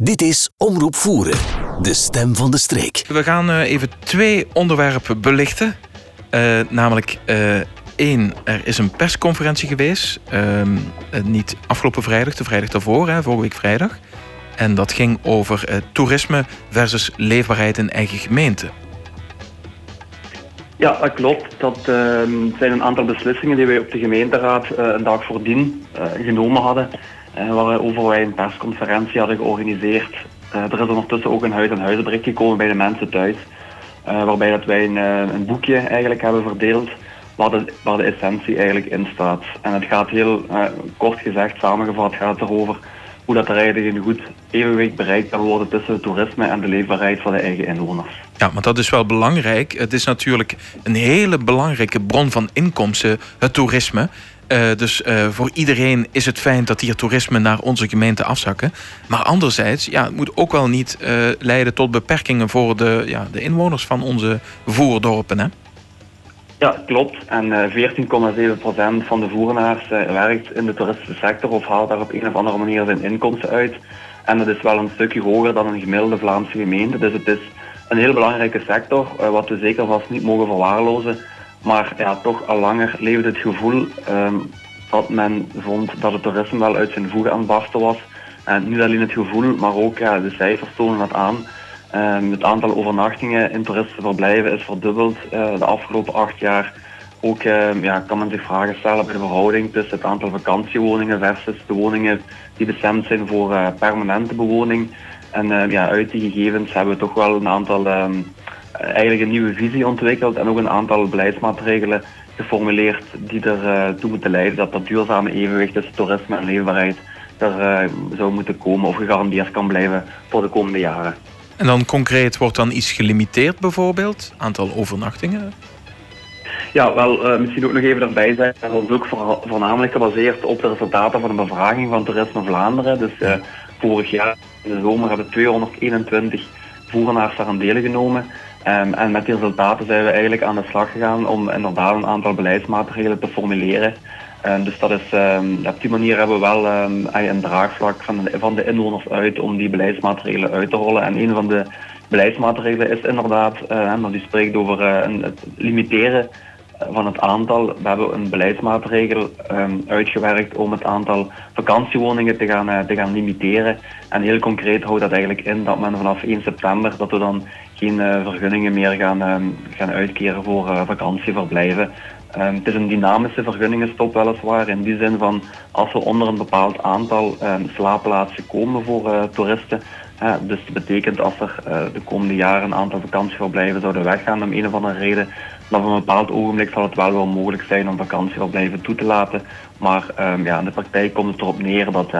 Dit is Omroep Voeren, de stem van de streek. We gaan uh, even twee onderwerpen belichten. Uh, namelijk uh, één, er is een persconferentie geweest. Ehm, niet afgelopen vrijdag, de vrijdag daarvoor, hè, vorige week vrijdag. En dat ging over toerisme versus leefbaarheid in eigen gemeente. Ja, dat klopt. Dat ehm, zijn een aantal beslissingen die wij op de gemeenteraad een dag voordien genomen hadden. Uh, waarover wij een persconferentie hadden georganiseerd. Uh, er is ondertussen ook een huis- en huizenbericht gekomen bij de mensen thuis. Uh, waarbij dat wij een, een, boekje eigenlijk hebben verdeeld waar de, waar de essentie eigenlijk in staat. En het gaat heel kort gezegd, samengevat, gaat erover hoe dat er eigenlijk een goed evenwicht bereikt kan worden tussen het toerisme en de leefbaarheid van de eigen inwoners. Ja, maar dat is wel belangrijk. Het is natuurlijk een hele belangrijke bron van inkomsten, het toerisme. Uh, dus uh, voor iedereen is het fijn dat hier toerisme naar onze gemeente afzakken. Maar anderzijds, ja, het moet ook wel niet uh, leiden tot beperkingen voor de, ja, de inwoners van onze voerdorpen. Hè? Ja, klopt. En 14,7% van de voerenaars werkt in de toeristische sector of haalt daar op een of andere manier zijn inkomsten uit. En dat is wel een stukje hoger dan een gemiddelde Vlaamse gemeente. Dus het is een heel belangrijke sector, wat we zeker vast niet mogen verwaarlozen. Maar ja, toch al langer leefde het gevoel um, dat men vond dat het toerisme wel uit zijn voegen aan het barsten was. En niet alleen het gevoel, maar ook ja, de cijfers tonen dat aan. Um, het aantal overnachtingen in toeristenverblijven is verdubbeld uh, de afgelopen acht jaar. Ook uh, ja, kan men zich vragen stellen bij de verhouding tussen het aantal vakantiewoningen versus de woningen die bestemd zijn voor uh, permanente bewoning. En ja, uit die gegevens hebben we toch wel een aantal eh, eigenlijk een nieuwe visie ontwikkeld en ook een aantal beleidsmaatregelen geformuleerd die ertoe toe moeten leiden dat dat duurzame evenwicht tussen toerisme en leefbaarheid er uh, zou moeten komen of gegarandeerd kan blijven voor de komende jaren. En dan concreet wordt dan iets gelimiteerd bijvoorbeeld? Aantal overnachtingen? Ja, wel, uh, misschien ook nog even erbij zijn. Dat is ook voornamelijk gebaseerd op de resultaten van de bevraging van Toerisme Vlaanderen. Dus uh, vorig jaar in de zomer hebben 221 voerenaars daar aan deel genomen. Um, en met die resultaten zijn we eigenlijk aan de slag gegaan om inderdaad een aantal beleidsmaatregelen te formuleren. Um, dus dat is, um, op die manier hebben we wel een draagvlak van de, van de inwoners uit om die beleidsmaatregelen uit te rollen. En een van de beleidsmaatregelen is inderdaad, uh, die spreekt over een, het limiteren van het aantal. We hebben een beleidsmaatregel uitgewerkt om het aantal vakantiewoningen te gaan, te gaan limiteren. En heel concreet houdt dat eigenlijk in dat men vanaf 1 september dat we dan geen uh, vergunningen meer gaan, um, gaan uitkeren voor uh, vakantieverblijven. Um, het is een dynamische vergunningenstop weliswaar, in die zin van als we onder een bepaald aantal slaapplaatsen komen voor toeristen, dus dat betekent als er de komende jaren een aantal vakantieverblijven zouden weggaan om een of andere reden, op een bepaald ogenblik zal het wel wel mogelijk zijn om vakantieverblijven toe te laten. Maar ja, in de praktijk komt het erop neer dat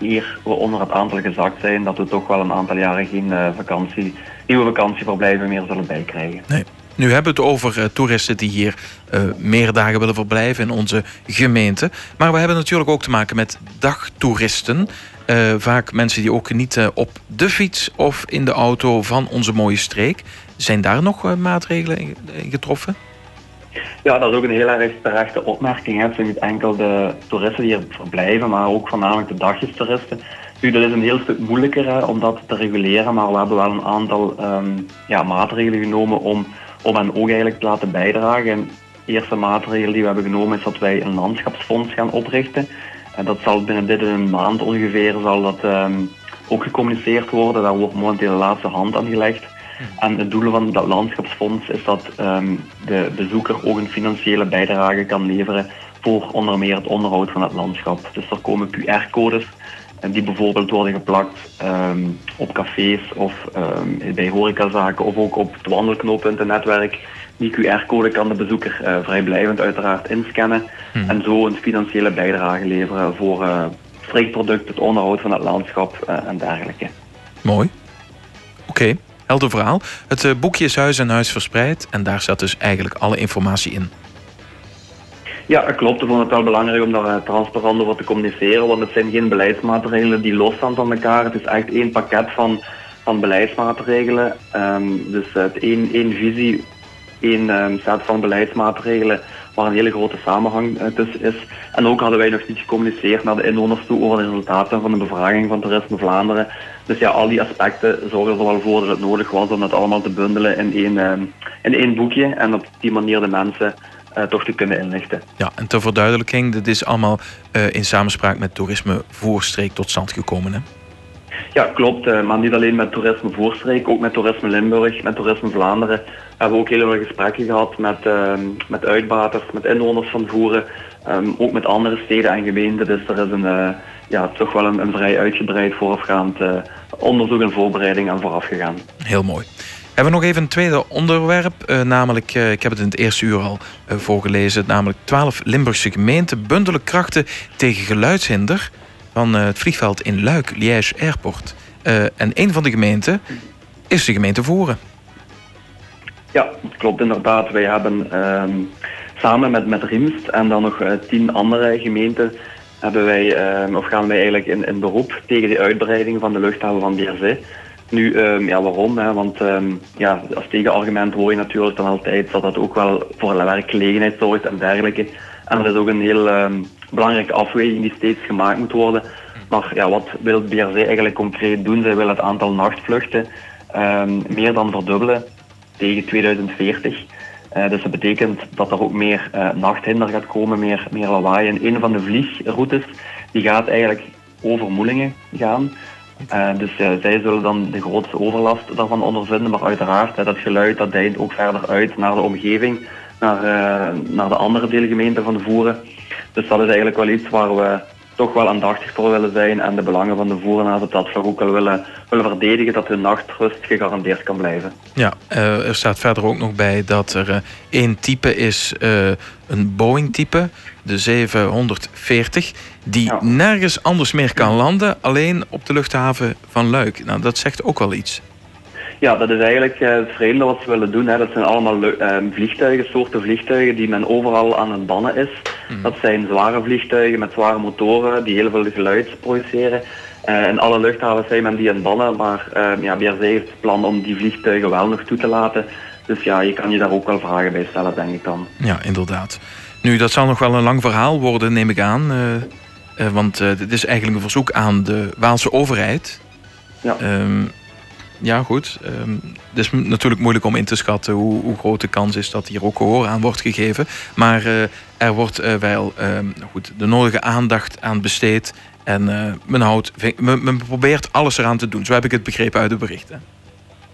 hier we onder het aantal gezakt zijn, dat we toch wel een aantal jaren geen uh, vakantie, nieuwe vakantieverblijven meer zullen bijkrijgen. Nee. Nu hebben we het over uh, toeristen die hier uh, meer dagen willen verblijven in onze gemeente. Maar we hebben natuurlijk ook te maken met dagtoeristen. Vaak mensen die ook genieten op de fiets of in de auto van onze mooie streek. Zijn daar nog maatregelen in getroffen? Ja, dat is ook een heel erg terechte opmerking. Het zijn niet enkel de toeristen die hier verblijven, maar ook voornamelijk de dagjestoeristen. Nu, dat is een heel stuk moeilijker om dat te reguleren, maar we hebben wel een aantal um, ja, maatregelen genomen om, om hen ook eigenlijk te laten bijdragen. En de eerste maatregel die we hebben genomen is dat wij een landschapsfonds gaan oprichten. En dat zal binnen dit een maand ongeveer zal dat, um, ook gecommuniceerd worden. Daar wordt momenteel de laatste hand aan gelegd. En het doel van dat landschapsfonds is dat um, de bezoeker ook een financiële bijdrage kan leveren voor onder meer het onderhoud van het landschap. Dus er komen QR-codes die bijvoorbeeld worden geplakt um, op cafés of um, bij horecazaken of ook op het wandelknooppuntennetwerk. Die QR-code kan de bezoeker uh, vrijblijvend uiteraard inscannen hmm. en zo een financiële bijdrage leveren voor uh, streekproduct, het onderhoud van het landschap uh, en dergelijke. Mooi. Oké. Okay. Helder verhaal. Het boekje is Huis en Huis verspreid en daar staat dus eigenlijk alle informatie in. Ja, klopt. Ik vond het wel belangrijk om daar uh, transparant over te communiceren, want het zijn geen beleidsmaatregelen die losstaan van elkaar. Het is echt één pakket van, van beleidsmaatregelen. Um, dus uh, het één, één visie, één um, set van beleidsmaatregelen waar een hele grote samenhang tussen is. En ook hadden wij nog niet gecommuniceerd naar de inwoners toe over de resultaten van de bevraging van Toerisme Vlaanderen. Dus ja, al die aspecten zorgen er wel voor dat het nodig was om het allemaal te bundelen in één, ehm, in één boekje en op die manier de mensen uh, toch te kunnen inlichten. Ja, en ter verduidelijking, dit is allemaal uh, in samenspraak met Toerisme Voorstreek tot stand gekomen, hè? Ja, klopt. Uh, maar niet alleen met Toerisme Voorstreek, ook met Toerisme Limburg, met Toerisme Vlaanderen. Hebben We ook heel veel gesprekken gehad met, ehm, met uitbaters, met inwoners van Voeren. Um, ook met andere steden en gemeenten. Dus er is een, ja, toch wel een, een vrij uitgebreid voorafgaand onderzoek en voorbereiding aan vooraf gegaan. Heel mooi. We hebben nog even een tweede onderwerp, uh, namelijk, ik heb het in het eerste uur al voorgelezen, namelijk 12 Limburgse gemeenten bundelen krachten tegen geluidshinder van het vliegveld in Luik, Liège Airport. en een van de gemeenten is de gemeente Voeren. Ja, dat klopt inderdaad. Wij hebben ehm, samen met, met en dan nog tien andere gemeenten hebben wij, ehm, of gaan wij eigenlijk in, in beroep tegen de uitbreiding van de luchthaven van Bierzee. Nu, um, ja, waarom? Hè? Want ja, als tegenargument hoor je natuurlijk dan altijd dat dat ook wel voor werkgelegenheid zorgt en dergelijke. En er is ook een heel belangrijke afweging die steeds gemaakt moet worden. Maar ja, wat wil BRC eigenlijk concreet doen? Zij willen het aantal nachtvluchten meer dan verdubbelen tegen 2040. Uh, dus dat betekent dat er ook meer uh, nachthinder gaat komen, meer, meer lawaai. En een van de vliegroutes die gaat eigenlijk over Moelingen gaan. Uh, dus zij zullen dan de grootste overlast daarvan ondervinden. Maar uiteraard, dat geluid dat deint ook verder uit naar de omgeving, naar, naar de andere deelgemeenten van de Voeren. Dus dat is eigenlijk wel iets waar we toch wel aandachtig voor willen zijn en de belangen van de voerenaars op dat vlak ook wel willen, willen verdedigen dat hun nachtrust gegarandeerd kan blijven. Ja, er staat verder ook nog bij dat er één type is, een Boeing-type, de 740, die nergens anders meer kan landen, alleen op de luchthaven van Luik. Nou, dat zegt ook wel iets. Ja, dat is eigenlijk uh, het vreemde wat ze willen doen. Hè. Dat zijn allemaal uh, vliegtuigen, soorten vliegtuigen die men overal aan het bannen is. Mhm. Dat zijn zware vliegtuigen met zware motoren die heel veel geluid produceren. Uh, in alle luchthavens zijn men die aan bannen, maar uh, ja, BRC heeft het plan om die vliegtuigen wel nog toe te laten. Dus ja, je kan je daar ook wel vragen bij stellen, denk ik dan. Ja, inderdaad. Nu, dat zal nog wel een lang verhaal worden, neem ik aan. Uh, want uh, dit is eigenlijk een verzoek aan de Waalse overheid. Ja. Um, ja, goed. Um, het is natuurlijk moeilijk om in te schatten hoe, hoe, groot de kans is dat hier ook gehoor aan wordt gegeven. Maar uh, er wordt wel um, goed, de nodige aandacht aan besteed. En men, houdt, men, men, probeert alles eraan te doen. Zo heb ik het begrepen uit de berichten.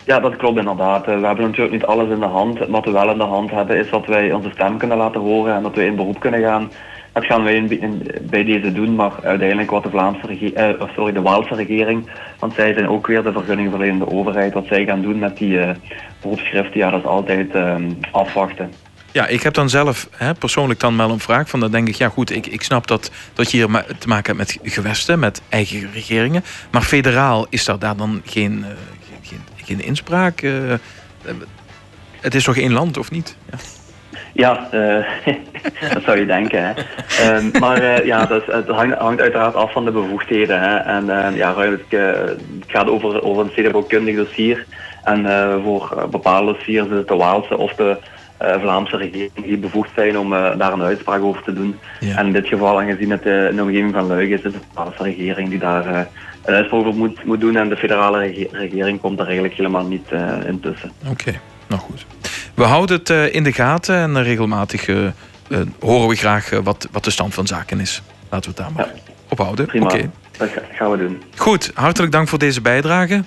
Ja, dat klopt inderdaad. We hebben natuurlijk niet alles in de hand. Wat we wel in de hand hebben is dat wij onze stem kunnen laten horen en dat we in beroep kunnen gaan. Dat gaan wij bij deze doen, maar uiteindelijk wat de, Vlaamse eh, sorry, de Waalse regering, want zij zijn ook weer de vergunningverlenende overheid, wat zij gaan doen met die uh, ja, dat is altijd uh, afwachten. Ja, ik heb dan zelf hè, persoonlijk dan wel een vraag van, dan denk ik, ja goed, ik, ik snap dat, dat je hier te maken hebt met gewesten, met eigen regeringen, maar federaal is daar, daar dan geen, uh, geen, geen inspraak? Het is toch één land, of niet? Ja. Ja, uh, dat zou je denken. Hè. Uh, maar uh, ja, dat, het hangt, hangt, uiteraard af van de bevoegdheden. Hè. En ja, het, het, gaat over, over een stedenbouwkundig dossier. En voor bepaalde dossiers is het de Waalse of de Vlaamse regering die bevoegd zijn om daar een uitspraak over te doen. Ja. En in dit geval, aangezien het in de omgeving van Luik is, is het de Waalse regering die daar een uitspraak over moet, moet doen. En de federale regering komt daar eigenlijk helemaal niet in tussen. Oké, nou goed. We houden het uh, in de gaten en regelmatig uh, uh, horen we graag wat, wat de stand van zaken is. Laten we het daar maar ja. op houden. Prima, okay. dat gaan we doen. Goed, hartelijk dank voor deze bijdrage.